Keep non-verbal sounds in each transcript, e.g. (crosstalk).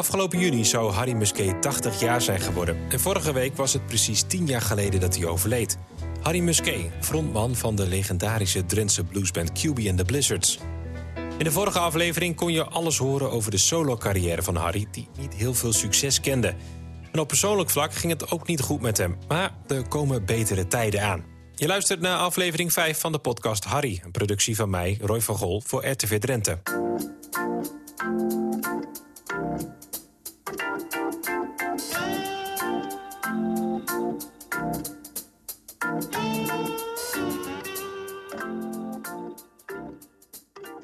Afgelopen juni zou Harry Musquet 80 jaar zijn geworden. En vorige week was het precies 10 jaar geleden dat hij overleed. Harry Musquet, frontman van de legendarische Drentse bluesband QB and the Blizzards. In de vorige aflevering kon je alles horen over de solo-carrière van Harry... die niet heel veel succes kende. En op persoonlijk vlak ging het ook niet goed met hem. Maar er komen betere tijden aan. Je luistert naar aflevering 5 van de podcast Harry... een productie van mij, Roy van Gol, voor RTV Drenthe.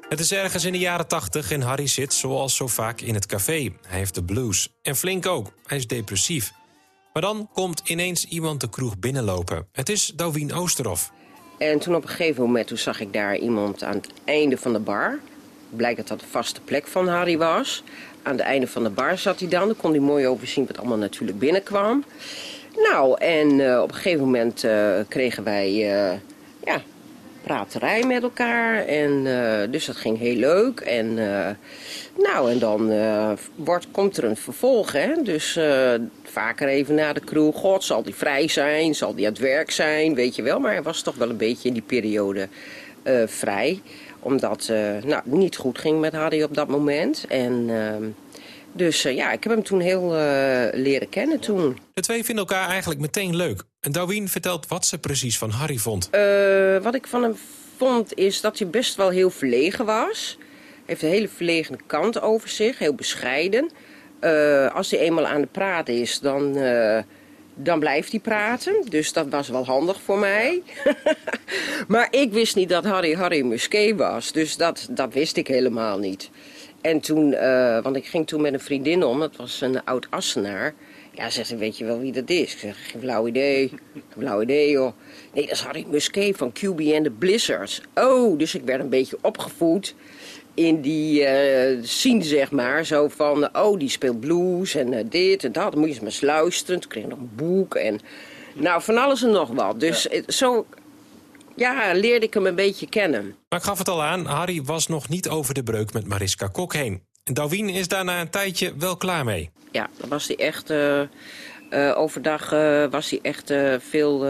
Het is ergens in de jaren 80 en Harry zit, zoals zo vaak, in het café. Hij heeft de blues. En flink ook. Hij is depressief. Maar dan komt ineens iemand de kroeg binnenlopen. Het is Douwien Oosterhoff. En toen op een gegeven moment zag ik daar iemand aan het einde van de bar. Blijkt dat dat de vaste plek van Harry was. Aan het einde van de bar zat hij dan. Dan kon hij mooi overzien wat allemaal natuurlijk binnenkwam. Nou, en uh, op een gegeven moment uh, kregen wij uh, ja, praterij met elkaar. En, dus dat ging heel leuk. En, nou, en dan wordt, komt er een vervolg. Hè? Dus vaker even naar de kroeg. God, zal die vrij zijn? Zal die aan het werk zijn? Weet je wel. Maar hij was toch wel een beetje in die periode vrij. Omdat nou, niet goed ging met Harry op dat moment. En... Dus uh, ja, ik heb hem toen heel uh, leren kennen toen. De twee vinden elkaar eigenlijk meteen leuk. En Darwin vertelt wat ze precies van Harry vond. Uh, wat ik van hem vond is dat hij best wel heel verlegen was. Hij heeft een hele verlegen kant over zich, heel bescheiden. als hij eenmaal aan de praat is, dan, dan blijft hij praten. Dus dat was wel handig voor mij. (laughs) maar ik wist niet dat Harry Harry Musquet was. Dus dat, dat wist ik helemaal niet. En toen, uh, want ik ging toen met een vriendin om, dat was een oud Assenaar. Ja, zegt ze, weet je wel wie dat is? Ik zeg, geen flauw idee. Geen flauw idee, joh. Nee, dat is Harry Musquet van QB en de Blizzards. Oh, dus ik werd een beetje opgevoed in die uh, scene, zeg maar. Zo van, oh, die speelt blues en uh, dit en dat. Dan moet je eens maar eens luisteren. Toen kreeg ik nog een boek en... Nou, van alles en nog wat. Dus ja. zo ja, leerde ik hem een beetje kennen. Maar ik gaf het al aan, Harry was nog niet over de breuk met Mariska Kok heen. En Darwin is daar na een tijdje wel klaar mee. Ja, dan was hij echt... Uh, uh, overdag uh, was hij echt veel...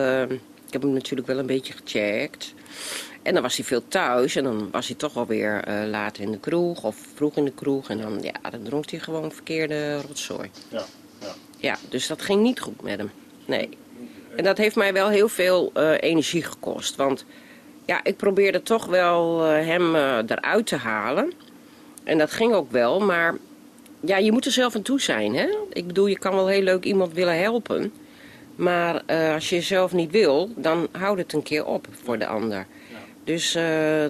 ik heb hem natuurlijk wel een beetje gecheckt. En dan was hij veel thuis en dan was hij toch alweer later in de kroeg of vroeg in de kroeg. En dan, ja, dan dronk hij gewoon verkeerde rotzooi. Ja, ja. ja, dus dat ging niet goed met hem. Nee. En dat heeft mij wel heel veel uh, energie gekost. Want ja, ik probeerde toch wel uh, hem uh, eruit te halen. En dat ging ook wel, maar ja, je moet er zelf aan toe zijn. Hè? Ik bedoel, je kan wel heel leuk iemand willen helpen. Maar als je zelf niet wil, dan houd het een keer op voor de ander. Ja. Dus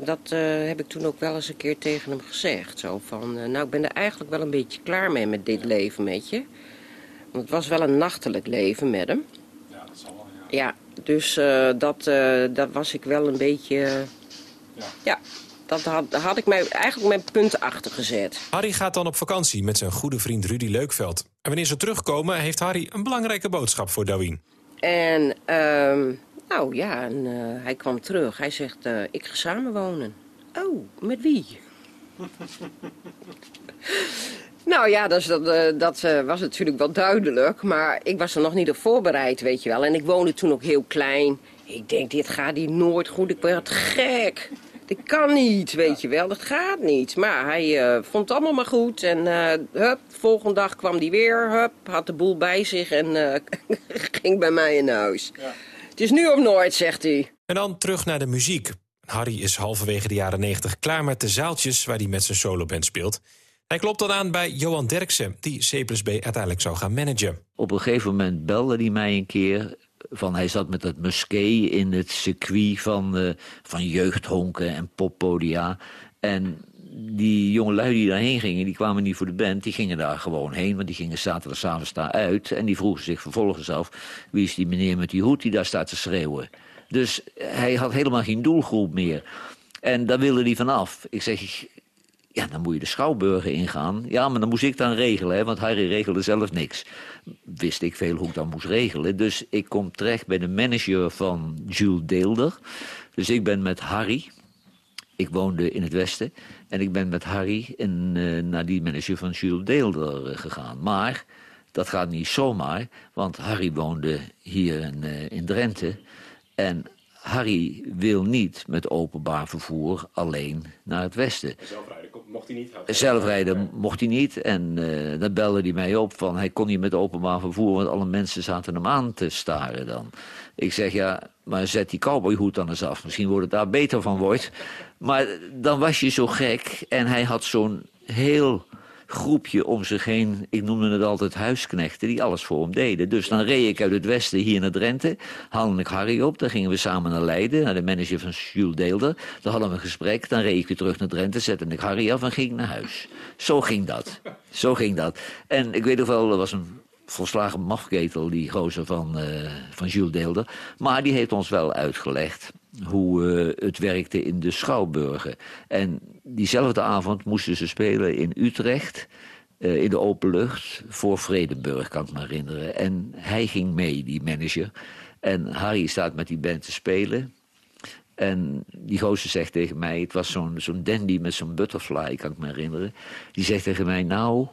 dat heb ik toen ook wel eens een keer tegen hem gezegd. Zo van, nou ik ben er eigenlijk wel een beetje klaar mee met dit leven met je. Want het was wel een nachtelijk leven met hem. Ja, dus uh, dat, uh, dat was ik wel een beetje... ja. ja, dat had, had ik mij eigenlijk mijn punten achter gezet. Harry gaat dan op vakantie met zijn goede vriend Rudy Leukveld. En wanneer ze terugkomen heeft Harry een belangrijke boodschap voor Darwin. En uh, nou ja, en, uh, hij kwam terug. Hij zegt, ik ga samenwonen. Oh, met wie? (laughs) Nou ja, dat, dat, dat uh, was natuurlijk wel duidelijk. Maar ik was er nog niet op voorbereid, weet je wel. En ik woonde toen ook heel klein. Ik denk, dit gaat hier nooit goed. Ik werd gek. Dit kan niet, weet je wel. Dat gaat niet. Maar hij uh, vond het allemaal maar goed. En uh, hup, volgende dag kwam hij weer. Hup, had de boel bij zich en (laughs) ging bij mij in huis. Ja. Het is nu of nooit, zegt hij. En dan terug naar de muziek. Harry is halverwege de jaren 90 klaar met de zaaltjes waar hij met zijn soloband speelt. Hij klopt dan aan bij Johan Derksen, die C uiteindelijk zou gaan managen. Op een gegeven moment belde hij mij een keer. Van, hij zat met het Musquet in het circuit van, uh, van jeugdhonken en poppodia. En die jongelui die daarheen gingen, die kwamen niet voor de band, die gingen daar gewoon heen, want die gingen zaterdagavond daar uit. En die vroegen zich vervolgens af, wie is die meneer met die hoed die daar staat te schreeuwen? Dus hij had helemaal geen doelgroep meer. En daar wilde hij vanaf. Ik zeg, ja, dan moet je de Schouwburgen ingaan. Ja, maar dan moest ik dan regelen, hè, want Harry regelde zelf niks. Wist ik veel hoe ik dan moest regelen. Dus ik kom terecht bij de manager van Jules Deelder. Dus ik ben met Harry ik woonde in het Westen. En ik ben met Harry in, uh, naar die manager van Jules Deelder gegaan. Maar dat gaat niet zomaar, want Harry woonde hier in, in Drenthe. En Harry wil niet met openbaar vervoer alleen naar het westen. Mocht hij niet? Mocht hij niet. En uh, dan belde hij mij op van hij kon niet met openbaar vervoer... want alle mensen zaten hem aan te staren dan. Ik zeg ja, maar zet die cowboyhoed dan eens af. Misschien wordt het daar beter van wordt. Maar dan was je zo gek en hij had zo'n heel groepje om zich heen. Ik noemde het altijd huisknechten die alles voor hem deden. Dus dan reed ik uit het westen hier naar Drenthe. Haalde ik Harry op. Dan gingen we samen naar Leiden. Naar de manager van Jules Deelder. Dan hadden we een gesprek. Dan reed ik weer terug naar Drenthe. Zette ik Harry af en ging naar huis. Zo ging dat. Zo ging dat. En ik weet nog wel, er was een volslagen mafketel, die gozer van, uh, van Jules Deelder. Maar die heeft ons wel uitgelegd hoe uh, het werkte in de Schouwburgen. En diezelfde avond moesten ze spelen in Utrecht... Uh, in de open lucht voor Vredenburg, kan ik me herinneren. En hij ging mee, die manager. En Harry staat met die band te spelen. En die gozer zegt tegen mij... het was zo'n zo'n dandy met zo'n butterfly, kan ik me herinneren. Die zegt tegen mij, nou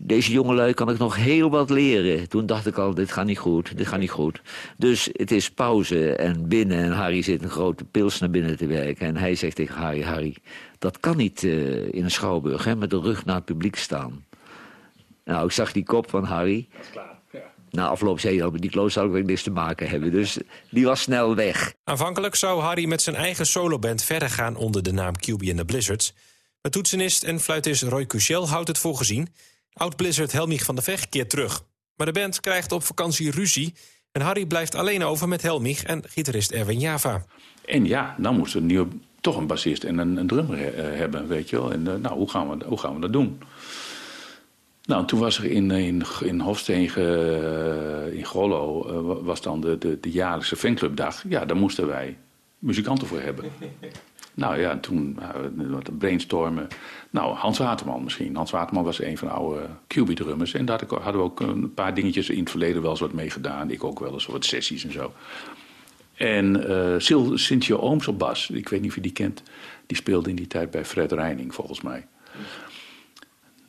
deze jongelui kan ik nog heel wat leren. Toen dacht ik al, dit gaat niet goed, dit gaat niet goed. Dus het is pauze en binnen en Harry zit een grote pils naar binnen te werken. En hij zegt tegen Harry, Harry, dat kan niet uh, in een schouwburg, hè, met de rug naar het publiek staan. Nou, ik zag die kop van Harry. Dat is klaar. Ja. Na afloop zei hij al, met die kloos zal ik weer niks te maken hebben. Dus die was snel weg. Aanvankelijk zou Harry met zijn eigen soloband verder gaan onder de naam QB and the Blizzards. Maar toetsenist en fluitist Roy Cuchel houdt het voor gezien... Oud-Blizzard Helmich van de Vecht keert terug. Maar de band krijgt op vakantie ruzie... en Harry blijft alleen over met Helmich en gitarist Erwin Java. En ja, dan moest er nieuw, toch een bassist en een, een drummer uh, hebben, weet je wel. En uh, nou, hoe gaan, we, hoe gaan we dat doen? Nou, toen was er in, in, in Hofstegen, uh, in Grollo, was dan de, de, de jaarlijkse fanclubdag. Ja, daar moesten wij muzikanten voor hebben. Nou ja, toen wat brainstormen. Nou, Hans Waterman misschien. Hans Waterman was een van de oude QB-drummers. En daar hadden we ook een paar dingetjes in het verleden wel eens wat mee gedaan. Ik ook wel eens wat sessies en zo. En uh, Sil, Sintje Ooms op bas, ik weet niet of je die kent. Die speelde in die tijd bij Fred Reining, volgens mij.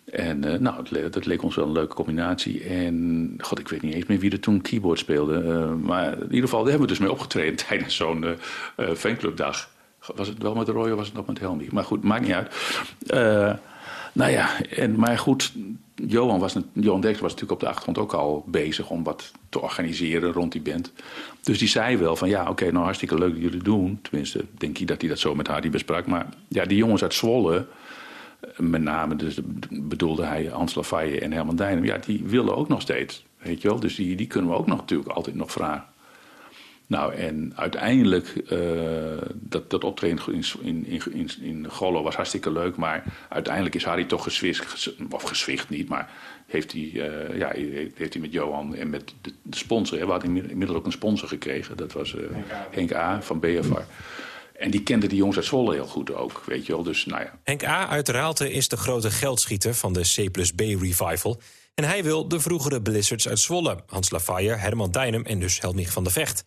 En uh, nou, dat leek ons wel een leuke combinatie. En god, ik weet niet eens meer wie er toen keyboard speelde. Maar in ieder geval, daar hebben we dus mee opgetreden (laughs) tijdens zo'n fanclubdag. Was het wel met Roy of was het nog met Helmi? Maar goed, maakt niet uit. Uh, nou ja, en, maar goed, Johan, was, Johan Dex was natuurlijk op de achtergrond ook al bezig om wat te organiseren rond die band. Dus die zei wel van ja, oké, nou hartstikke leuk dat jullie doen. Tenminste, denk ik dat hij dat zo met Hardy besprak. Maar ja, die jongens uit Zwolle, met name dus bedoelde hij Hans Lafaye en Herman Dijnem, ja, die willen ook nog steeds. Weet je wel? Dus die, die kunnen we ook nog natuurlijk altijd nog vragen. Nou, en uiteindelijk, uh, dat, dat optreden in, in, in, in Gollo was hartstikke leuk. Maar uiteindelijk is Harry toch geswicht, of geswicht niet, maar heeft hij, uh, ja, heeft hij met Johan en met de, de sponsor, hè, we hadden inmiddels ook een sponsor gekregen. Dat was uh, Henk, A. van BFR. En die kende die jongens uit Zwolle heel goed ook, weet je wel. Dus, nou ja. Henk A. uit Raalte is de grote geldschieter van de C plus B Revival. En hij wil de vroegere Blizzards uit Zwolle. Hans Lafaye, Herman Dijnem en dus Helmich van de Vecht.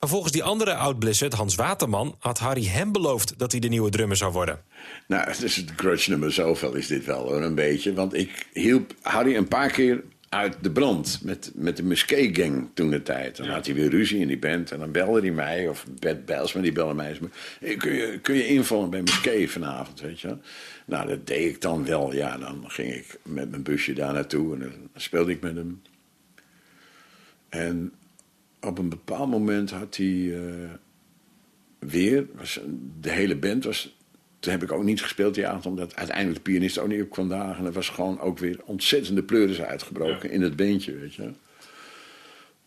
Maar volgens die andere oud-Blizzard, Hans Waterman... had Harry hem beloofd dat hij de nieuwe drummer zou worden. Nou, het is het grudge nummer zoveel is dit wel hoor, een beetje. Want ik hielp Harry een paar keer uit de brand met, met de Musquet Gang toen de tijd. Dan had hij weer ruzie in die band en dan belde hij mij, of Bert Bijlsma, die belde mij. Hey, kun, je, kun je invallen bij Musquet vanavond, weet je Nou, dat deed ik dan wel. Ja, dan ging ik met mijn busje daar naartoe en dan speelde ik met hem. En op een bepaald moment had hij uh, weer, was, de hele band was. Toen heb ik ook niet gespeeld die avond, omdat uiteindelijk de pianist ook niet op kwam dagen. En er was gewoon ook weer ontzettende pleuris uitgebroken ja. in het beentje, weet je.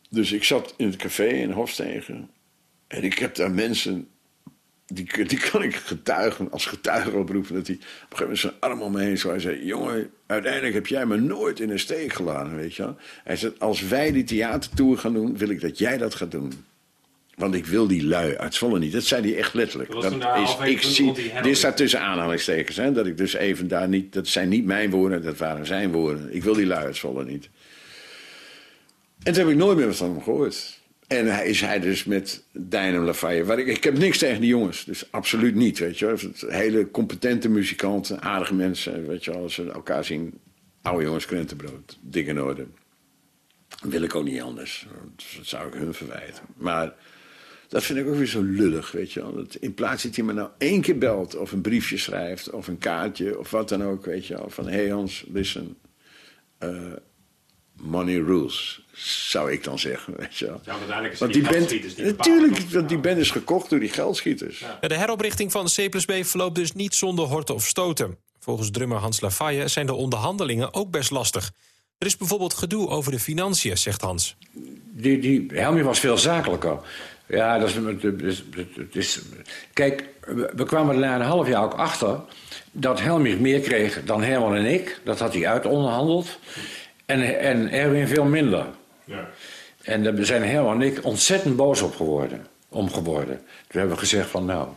Dus ik zat in het café in Hofstegen. En ik heb daar mensen die, die kan ik getuigen, als getuige oproepen. Dat hij op een gegeven moment zijn arm om me heen zo. Hij zei: Jongen, uiteindelijk heb jij me nooit in een steek gelaten, weet je wel. Hij zei: Als wij die theatertour gaan doen, wil ik dat jij dat gaat doen. Want ik wil die lui uit Zwolle niet. Dat zei hij echt letterlijk. Dat, dat is, ik zie, dit staat tussen aanhalingstekens. Hè, dat ik dus even daar niet. Dat zijn niet mijn woorden, dat waren zijn woorden. Ik wil die lui uit Zwolle niet. En toen heb ik nooit meer wat van hem gehoord. En hij is hij dus met Dynam Lafayette. Ik, ik heb niks tegen die jongens, dus absoluut niet. Weet je. Hele competente muzikanten, aardige mensen. Weet je als ze elkaar zien. Oude jongens, krentenbrood, dik in orde. Wil ik ook niet anders. Dat zou ik hun verwijten. Maar dat vind ik ook weer zo lullig, weet je wel. Dat in plaats dat hij me nou één keer belt... of een briefje schrijft, of een kaartje, of wat dan ook, weet je wel. Van, hey Hans, listen... Uh, money rules, zou ik dan zeggen. (laughs) Weet je wel. Ja, uiteindelijk is want die die band, geldschieters die natuurlijk, want die band is gekocht door die geldschieters. Ja, De heroprichting van C plus B verloopt dus niet zonder horten of stoten. Volgens drummer Hans Lafayette zijn de onderhandelingen ook best lastig. Er is bijvoorbeeld gedoe over de financiën, zegt Hans. Die, die Helmi was veel zakelijker. Ja, dat is, het is, het is, kijk, we kwamen er na een half jaar ook achter dat Helmi meer kreeg dan Herman en ik. Dat had hij uitonderhandeld. En, en Erwin veel minder. Ja. En daar zijn Herman en ik ontzettend boos op geworden, om geworden. Toen hebben we gezegd van nou,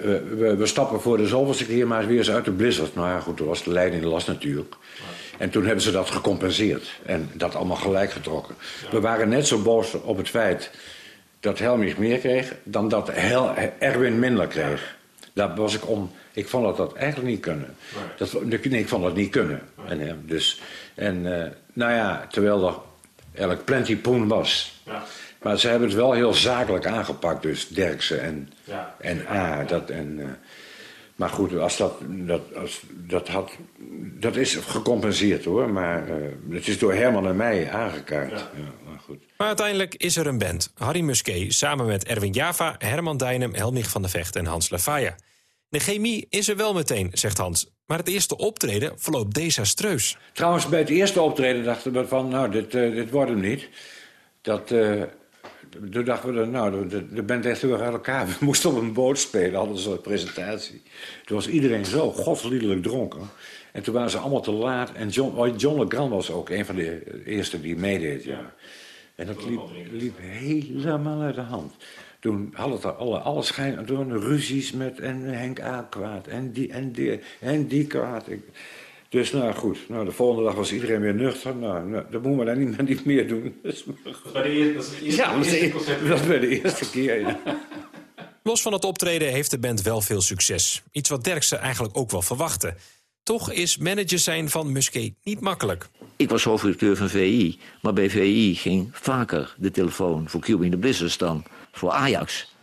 we, we, stappen voor de zoveelste keer maar weer eens uit de blizzard. Nou ja, goed, toen was de leiding de last natuurlijk. En toen hebben ze dat gecompenseerd en dat allemaal gelijk getrokken. We waren net zo boos op het feit dat Helmich meer kreeg dan dat Hel Erwin minder kreeg. Daar was ik om. Ik vond dat dat eigenlijk niet kunnen. Dat, nee, ik vond dat niet kunnen. En, eh, dus, en uh, nou ja, terwijl er eigenlijk plenty poen was. Ja. Maar ze hebben het wel heel zakelijk aangepakt, dus Derksen en, Ja. en A. Dat, en, uh, maar goed, als dat, dat, als, dat, had, dat is gecompenseerd hoor. Maar uh, het is door Herman en mij aangekaart. Ja. Ja, maar, goed. maar uiteindelijk is er een band. Harry Musquet samen met Erwin Java, Herman Dijnem, Helmich van der Vecht en Hans Lafayette. De chemie is er wel meteen, zegt Hans. Maar het eerste optreden verloopt desastreus. Trouwens, bij het eerste optreden dachten we van, nou, dit, uh, dit wordt hem niet. Dat, uh, toen dachten we, nou, de, de band ligt heel uit elkaar. (laughs) We moesten op een boot spelen, hadden ze een presentatie. Toen was iedereen zo godsliedelijk dronken. En toen waren ze allemaal te laat. En John, oh, John LeGrand was ook een van de eerste die meedeed. Ja. En dat liep, liep helemaal uit de hand. Toen had het er alle, alle schijn, toen ruzies met en Henk A. kwaad en die en die en die kwaad. Ik, dus nou goed, nou, de volgende dag was iedereen weer nuchter. Nou, nou dat moeten we dan niet, (laughs) niet meer doen. Dus, (laughs) dat was bij de eerste, ja, dat was bij de eerste keer. Ja. Los van het optreden heeft de band wel veel succes. Iets wat Derksen eigenlijk ook wel verwachtte. Toch is manager zijn van Musquet niet makkelijk. Ik was hoofdredacteur van VI, maar bij VI ging vaker de telefoon voor Cuba in de Blizzards dan voor Ajax.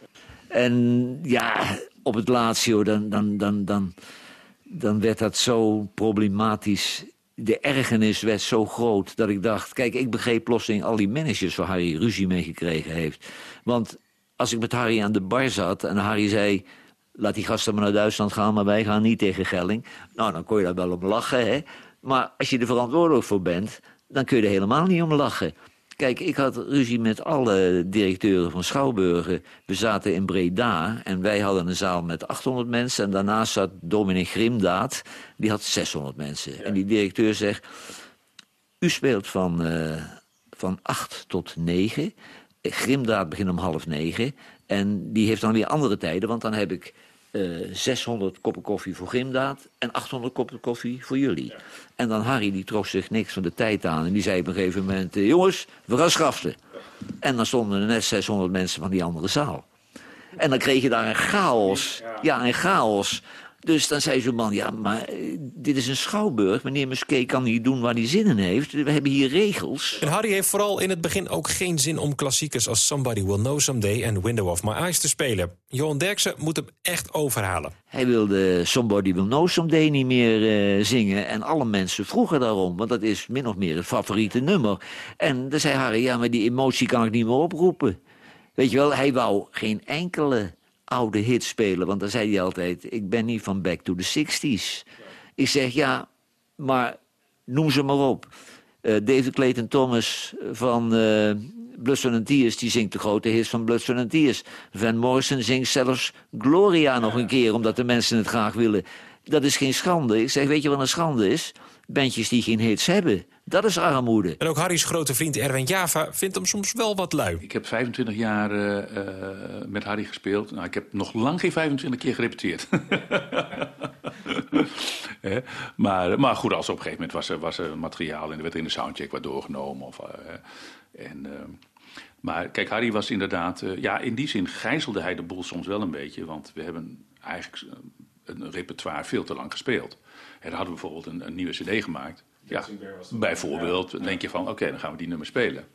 En ja, op het laatst, joh, dan, dan, dan, dan, dan werd dat zo problematisch. De ergernis werd zo groot dat ik dacht... kijk, ik begreep plotseling al die managers waar Harry ruzie mee gekregen heeft. Want als ik met Harry aan de bar zat en Harry zei... laat die gasten maar naar Duitsland gaan, maar wij gaan niet tegen Gelling. Nou, dan kon je daar wel om lachen, hè. Maar als je er verantwoordelijk voor bent, dan kun je er helemaal niet om lachen. Kijk, ik had ruzie met alle directeuren van Schouwburgen. We zaten in Breda en wij hadden een zaal met 800 mensen. En daarnaast zat dominee Grimdaad, die had 600 mensen. Ja. En die directeur zegt, u speelt van, uh, van 8 tot 9. Grimdaad begint om half 9. En die heeft dan weer andere tijden, want dan heb ik... Uh, 600 koppen koffie voor Grimdaad en 800 koppen koffie voor jullie. Ja. En dan Harry, die trok zich niks van de tijd aan. En die zei op een gegeven moment, uh, jongens, we gaan schaften. En dan stonden er net 600 mensen van die andere zaal. En dan kreeg je daar een chaos. Ja, ja een chaos. Dus dan zei zo'n man, ja, maar uh, dit is een schouwburg. Meneer Musquet kan hier doen waar hij zin in heeft. We hebben hier regels. En Harry heeft vooral in het begin ook geen zin om klassiekers... als Somebody Will Know Someday en Window of My Eyes te spelen. Johan Derksen moet hem echt overhalen. Hij wilde Somebody Will Know Someday niet meer uh, zingen. En alle mensen vroegen daarom, want dat is min of meer het favoriete nummer. En dan zei Harry, ja, maar die emotie kan ik niet meer oproepen. Weet je wel, hij wou geen enkele oude hits spelen. Want dan zei hij altijd, ik ben niet van Back to the 60s. Ik zeg, ja, maar noem ze maar op. Uh, David Clayton Thomas van uh, Blood, Sweat and Tears... die zingt de grote hits van Blood, Sweat and Tears. Van Morrison zingt zelfs Gloria nog een keer... omdat de mensen het graag willen. Dat is geen schande. Ik zeg, weet je wat een schande is? Bandjes die geen hits hebben. Dat is armoede. En ook Harry's grote vriend Erwin Java vindt hem soms wel wat lui. Ik heb 25 jaar uh, uh, met Harry gespeeld. Nou, ik heb nog lang geen 25 keer gerepeteerd. (laughs) eh, maar, maar goed, als op een gegeven moment was er, was er materiaal en er werd in de soundcheck wat doorgenomen. Of, en, Maar kijk, Harry was inderdaad... eh, ja, in die zin gijzelde hij de boel soms wel een beetje. Want we hebben eigenlijk eh, een repertoire veel te lang gespeeld. En dan hadden we bijvoorbeeld een, een nieuwe cd gemaakt. Ja, bijvoorbeeld, dan denk je van, oké, dan gaan we die nummer spelen.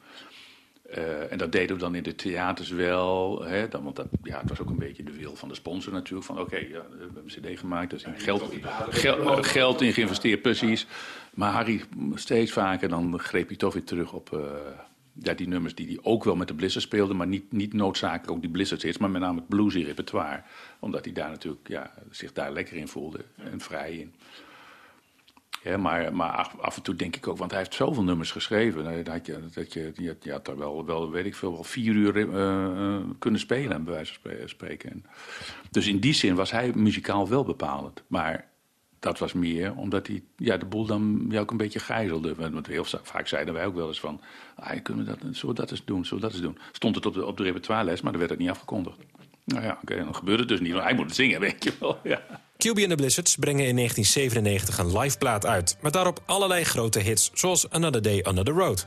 Eh, en dat deden we dan in de theaters wel. Hè, dan, want dat, ja, het was ook een beetje de wil van de sponsor natuurlijk. Van oké, ja, we hebben een cd gemaakt, in geld, gel- eh, geld in geïnvesteerd, precies. Maar Harry, steeds vaker, dan greep hij toch weer terug op eh, ja, die nummers die hij ook wel met de Blizzard speelde. Maar niet, niet noodzakelijk ook die Blizzard maar met name het bluesy repertoire. Omdat hij daar natuurlijk ja, zich daar lekker in voelde en vrij in. Ja, maar maar af, en toe denk ik ook, want hij heeft zoveel nummers geschreven. eh, Dat je, dat je, had- daar wel, wel, weet ik veel, wel vier uur eh, eh, kunnen spelen, bij wijze van spre- spreken. En dus in die zin was hij muzikaal wel bepalend. Maar dat was meer omdat hij ja, de boel dan ja, ook een beetje gijzelde. Want heel vaak zeiden wij ook wel eens van... Ah, kunnen we dat, zullen dat eens doen, zullen dat eens doen? Stond het op de, op de repertoirelijst, maar dan werd het niet afgekondigd. Nou ja, oké, dan gebeurde het dus niet. Hij moet het zingen, weet je wel. (laughs) Ja. QB and the Blizzards brengen in 1997 een liveplaat uit... met daarop allerlei grote hits, zoals Another Day on the Road.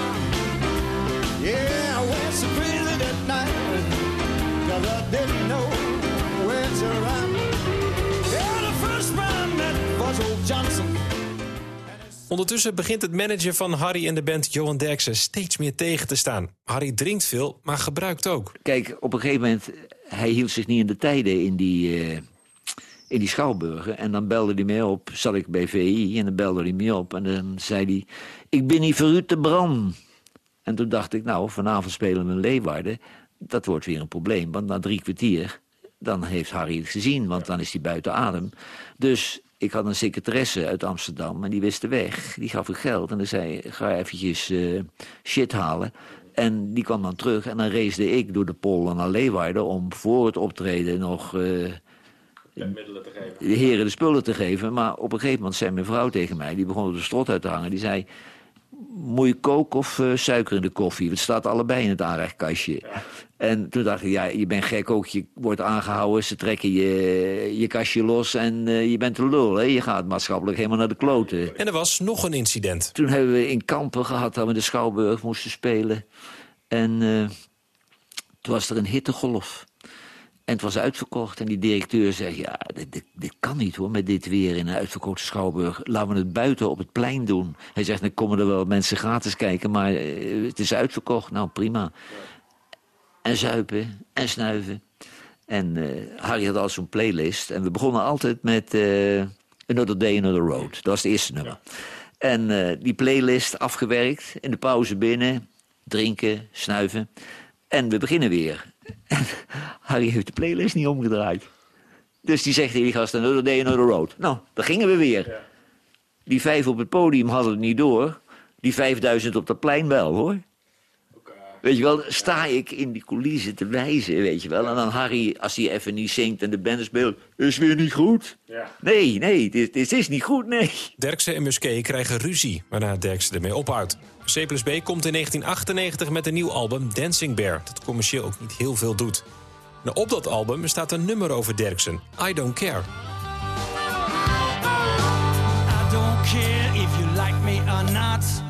Ondertussen begint het manager van Harry en de band Johan Derksen steeds meer tegen te staan. Harry drinkt veel, maar gebruikt ook. Kijk, op een gegeven moment, hij hield zich niet in de tijden in die, eh, in die schouwburgen. En dan belde hij mij op, zat ik bij VI, en dan belde hij mij op. En dan zei hij, ik ben niet voor u te brand. En toen dacht ik, nou, vanavond spelen we in Leeuwarden. Dat wordt weer een probleem, want na drie kwartier... dan heeft Harry het gezien, want dan is hij buiten adem. Dus ik had een secretaresse uit Amsterdam en die wist de weg. Die gaf ik geld en dan zei, ga eventjes eh, shit halen. En die kwam dan terug en dan race ik door de pollen naar Leeuwarden... om voor het optreden nog... eh, de heren de spullen te geven. Maar op een gegeven moment zei mijn vrouw tegen mij... die begon op de strot uit te hangen. Die zei, moet je kook of eh, suiker in de koffie? Het staat allebei in het aanrechtkastje. En toen dacht ik, ja, je bent gek ook. Je wordt aangehouden, ze trekken je, je kastje los... en eh, je bent een lul, hè? Je gaat maatschappelijk helemaal naar de kloten. En er was nog een incident. Toen hebben we in Kampen gehad dat we de Schouwburg moesten spelen. En eh, toen was er een hittegolf. En het was uitverkocht. En die directeur zei, ja, dit, dit, dit kan niet hoor, met dit weer in een uitverkochte Schouwburg. Laten we het buiten op het plein doen. Hij zegt, dan komen er wel mensen gratis kijken, maar eh, het is uitverkocht. Nou, prima. En zuipen en snuiven. En eh, Harry had al zo'n playlist. En we begonnen altijd met eh, Another Day, Another Road. Dat was het eerste nummer. En eh, die playlist afgewerkt. In de pauze binnen. Drinken, snuiven. En we beginnen weer. (laughs) En Harry heeft de playlist niet omgedraaid. Dus die zegt tegen die gast, Another Day, Another Road. Nou, daar gingen we weer. Die vijf op het podium hadden het niet door. Die vijfduizend op dat plein wel, hoor. Weet je wel, sta ik in die coulissen te wijzen, weet je wel. En dan Harry, als hij even niet zingt en de band speelt... is weer niet goed. Nee, nee, dit, dit is niet goed, nee. Derksen en Musquet krijgen ruzie, waarna Derksen ermee ophoudt. C plus B komt in 1998 met een nieuw album Dancing Bear... dat commercieel ook niet heel veel doet. Nou, op dat album staat een nummer over Derksen, I Don't Care. I don't care if you like me or not.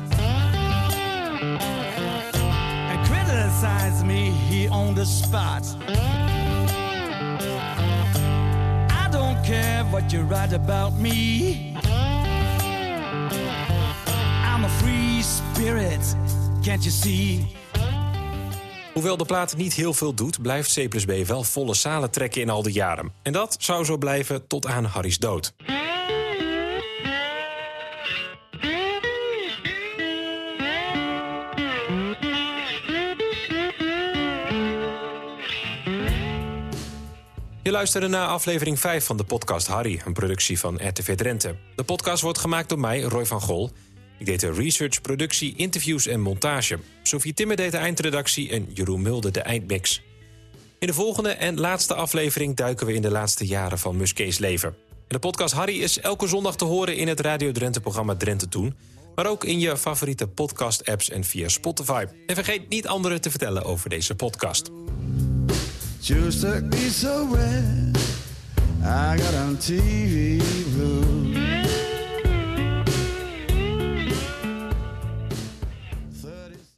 I don't care what you write about me. I'm a free spirit, can't you see? Hoewel de plaat niet heel veel doet, blijft C plus B wel volle zalen trekken in al die jaren. En dat zou zo blijven tot aan Harry's dood. Luisterde naar aflevering 5 van de podcast Harry, een productie van RTV Drenthe. De podcast wordt gemaakt door mij, Roy van Gol. Ik deed de research, productie, interviews en montage. Sophie Timmer deed de eindredactie en Jeroen Mulder de eindmix. In de volgende en laatste aflevering duiken we in de laatste jaren van Muskees leven. En de podcast Harry is elke zondag te horen in het Radio Drenthe-programma Drenthe Toen... maar ook in je favoriete podcast-apps en via Spotify. En vergeet niet anderen te vertellen over deze podcast. Just took me so red. I got on TV blue.